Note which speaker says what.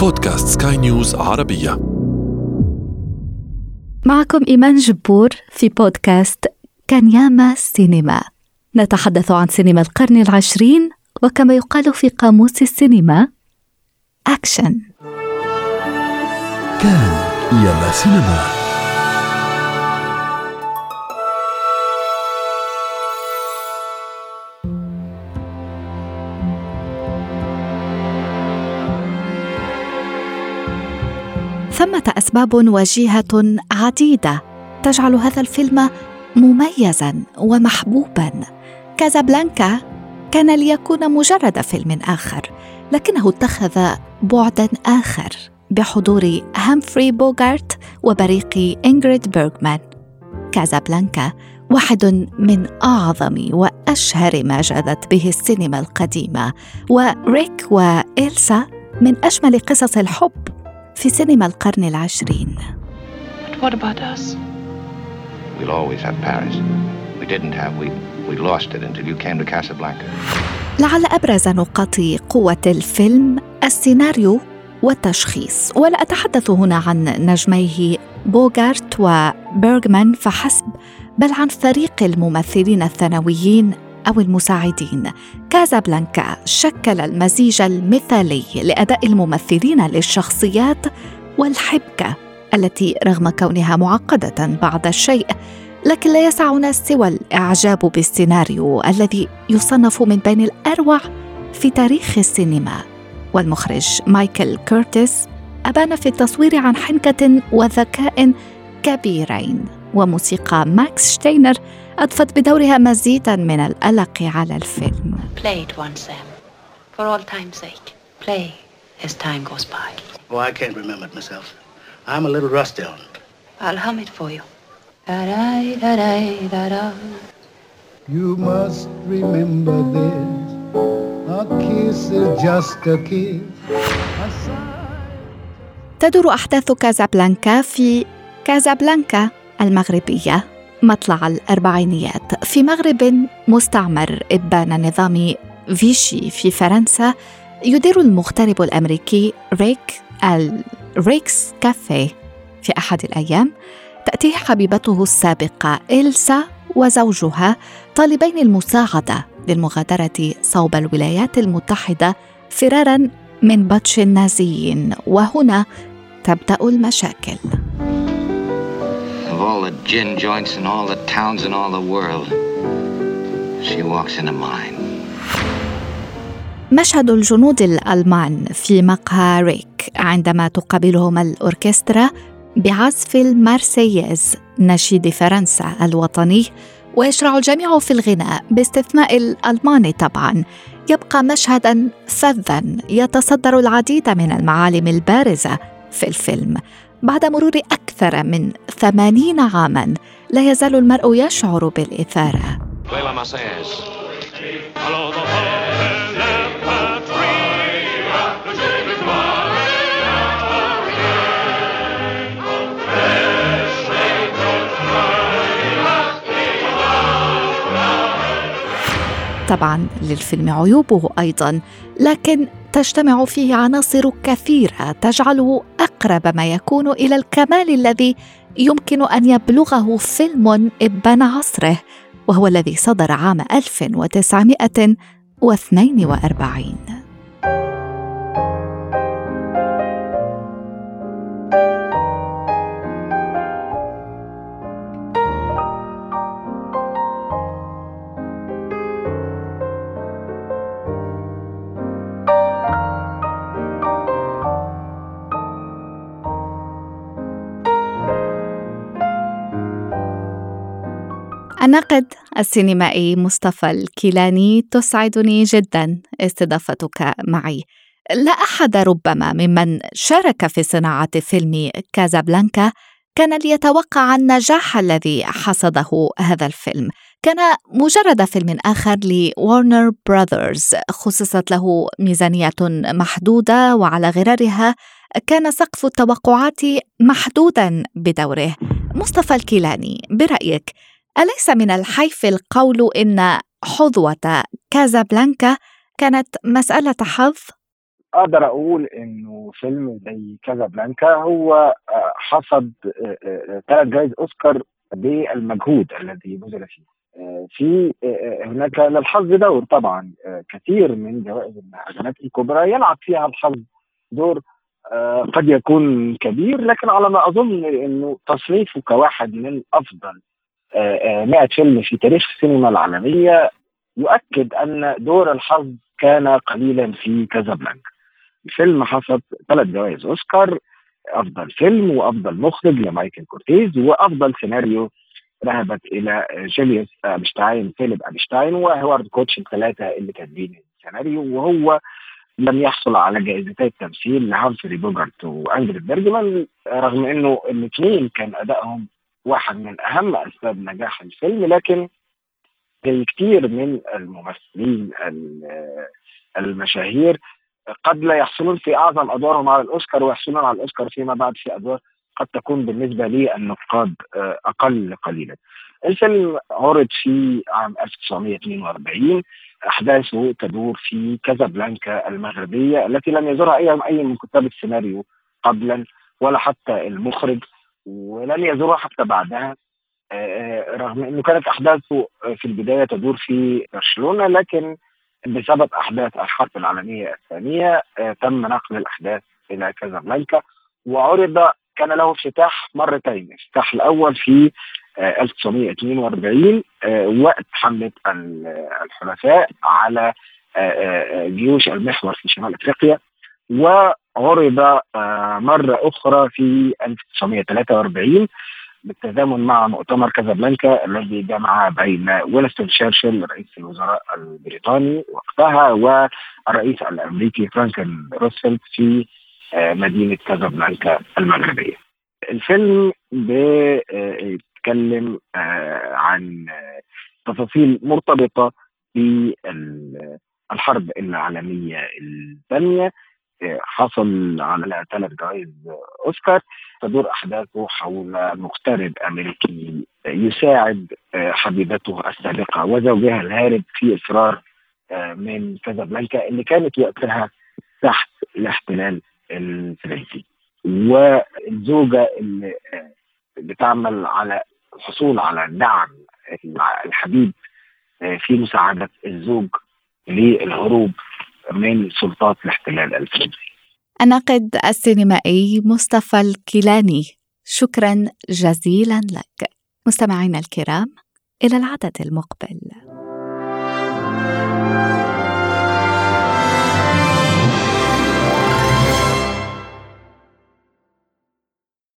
Speaker 1: بودكاست سكاي نيوز عربية.
Speaker 2: معكم إيمان جبور في بودكاست كان ياما سينما. نتحدث عن سينما القرن العشرين وكما يقال في قاموس السينما. أكشن
Speaker 1: كان ياما سينما.
Speaker 2: ثمة أسباب وجيهة عديدة تجعل هذا الفيلم مميزا ومحبوبا. كازابلانكا كان ليكون مجرد فيلم آخر لكنه اتخذ بعدا آخر بحضور هامفري بوغارت وبريق إنغريد بيرغمان. كازابلانكا واحد من أعظم وأشهر ما جادت به السينما القديمة وريك وإلسا من أجمل قصص الحب في سينما القرن العشرين
Speaker 3: But what about us?
Speaker 4: We'll always have Paris. We didn't have, we, we lost it until you came to Casablanca.
Speaker 2: لعل أبرز نقاط قوة الفيلم السيناريو والتشخيص ولا أتحدث هنا عن نجميه بوغارت وبيرغمان فحسب بل عن فريق الممثلين الثانويين أو المساعدين. كازابلانكا شكل المزيج المثالي لأداء الممثلين للشخصيات والحبكة التي رغم كونها معقدة بعض الشيء لكن لا يسعنا سوى الإعجاب بالسيناريو الذي يصنف من بين الأروع في تاريخ السينما. والمخرج مايكل كورتيس أبان في التصوير عن حنكة وذكاء كبيرين وموسيقى ماكس شتينر اضفت بدورها مزيدا من القلق على الفيلم
Speaker 3: Play it once, Sam. For all time's sake. Play as time goes by.
Speaker 5: Oh, I can't remember it myself. I'm a little rusty on it.
Speaker 3: I'll hum it for you. Da-da-da-da-da-da.
Speaker 6: You must remember this. A kiss is just a kiss. A.
Speaker 2: تدور احداث كازابلانكا في كازابلانكا المغربيه مطلع الأربعينيات. في مغرب مستعمر إبان نظام فيشي في فرنسا يدير المغترب الأمريكي ريك ال Rick's Café في أحد الأيام. تأتيه حبيبته السابقة إلسا وزوجها طالبين المساعدة للمغادرة صوب الولايات المتحدة فرارا من بطش النازيين. وهنا تبدأ المشاكل.
Speaker 4: Of all the gin joints in all the towns in all the world, she walks into mine.
Speaker 2: مشهد الجنود الألمان في مقهى ريك عندما تقابلهم الأوركسترا بعزف المارسييز نشيد فرنسا الوطني ويشرع الجميع في الغناء باستثناء الألمان طبعا يبقى مشهدا فذا يتصدر العديد من المعالم البارزة في الفيلم بعد مرور أكثر من ثمانين عاما لا يزال المرء يشعر بالإثارة. طبعا للفيلم عيوبه أيضا لكن تجتمع فيه عناصر كثيرة تجعله أقرب ما يكون إلى الكمال الذي يمكن أن يبلغه فيلم ابان عصره وهو الذي صدر عام 1942 الناقد السينمائي مصطفى الكيلاني تسعدني جدا استضافتك معي. لا أحد ربما ممن شارك في صناعة فيلم كازابلانكا كان ليتوقع النجاح الذي حصده هذا الفيلم. كان مجرد فيلم آخر لورنر براذرز خصصت له ميزانية محدودة وعلى غرارها كان سقف التوقعات محدودا بدوره. مصطفى الكيلاني برأيك أليس من الحيف القول إن حظوة كازابلانكا كانت مسألة حظ؟
Speaker 7: أقدر أقول إنه فيلم زي كازابلانكا هو حصد ثلاث جوائز أوسكار بالمجهود الذي بذل فيه في هناك للحظ دور طبعا كثير من جوائز المهرجانات الكبرى يلعب فيها الحظ دور قد يكون كبير لكن على ما أظن إنه تصنيفه كواحد من أفضل 100 فيلم في تاريخ السينما العالمية يؤكد أن دور الحظ كان قليلا في كازابلانكا. الفيلم حصد ثلاث جوائز أوسكار أفضل فيلم وأفضل مخرج لمايكل كورتيز وأفضل سيناريو ذهبت إلى جيليوس أبشتاين فيليب أبشتاين وهوارد كوتش الثلاثة اللي كاتبين السيناريو وهو لم يحصل على جائزتي التمثيل لهامفري بوجارت وأنجريد بيرجمان رغم إنه الاثنين كان أدائهم واحد من أهم أسباب نجاح الفيلم لكن كثير من الممثلين المشاهير قد لا يحصلون في أعظم أدوارهم على الأوسكار ويحصلون على الأوسكار فيما بعد في أدوار قد تكون بالنسبة لي النقاد أقل قليلا. الفيلم عرض في عام 1942 أحداثه تدور في كازابلانكا المغربية التي لم يزورها اي أي من كتاب السيناريو قبلا ولا حتى المخرج ولن يزورها حتى بعدها. رغم إنه كانت أحداثه في البداية تدور في برشلونة لكن بسبب أحداث الحرب العالمية الثانية تم نقل الأحداث إلى كازابلانكا وعرض كان له افتتاح مرتين، الافتتاح الأول في 1942 وقت حملة الحلفاء على جيوش المحور في شمال إفريقيا. وعرض مرة أخرى في 1943 بالتزامن مع مؤتمر كازابلانكا الذي جمع بين وينستون تشرشل رئيس الوزراء البريطاني وقتها والرئيس الأمريكي فرانكلين روزفلت في مدينة كازابلانكا المغربية. الفيلم بيتكلم عن تفاصيل مرتبطة بالحرب العالمية الثانية حصل على ثلاث جوائز أوسكار تدور أحداثه حول مغترب أمريكي يساعد حبيبته السابقة وزوجها الهارب في الفرار من كازابلانكا اللي كانت وقتها تحت الاحتلال الفرنسي. والزوجة اللي بتعمل على الحصول على دعم الحبيب في مساعدة الزوج للهروب من سلطات الاحتلال الفرنسي.
Speaker 2: الناقد السينمائي مصطفى الكيلاني شكرا جزيلا لك. مستمعينا الكرام إلى العدد المقبل.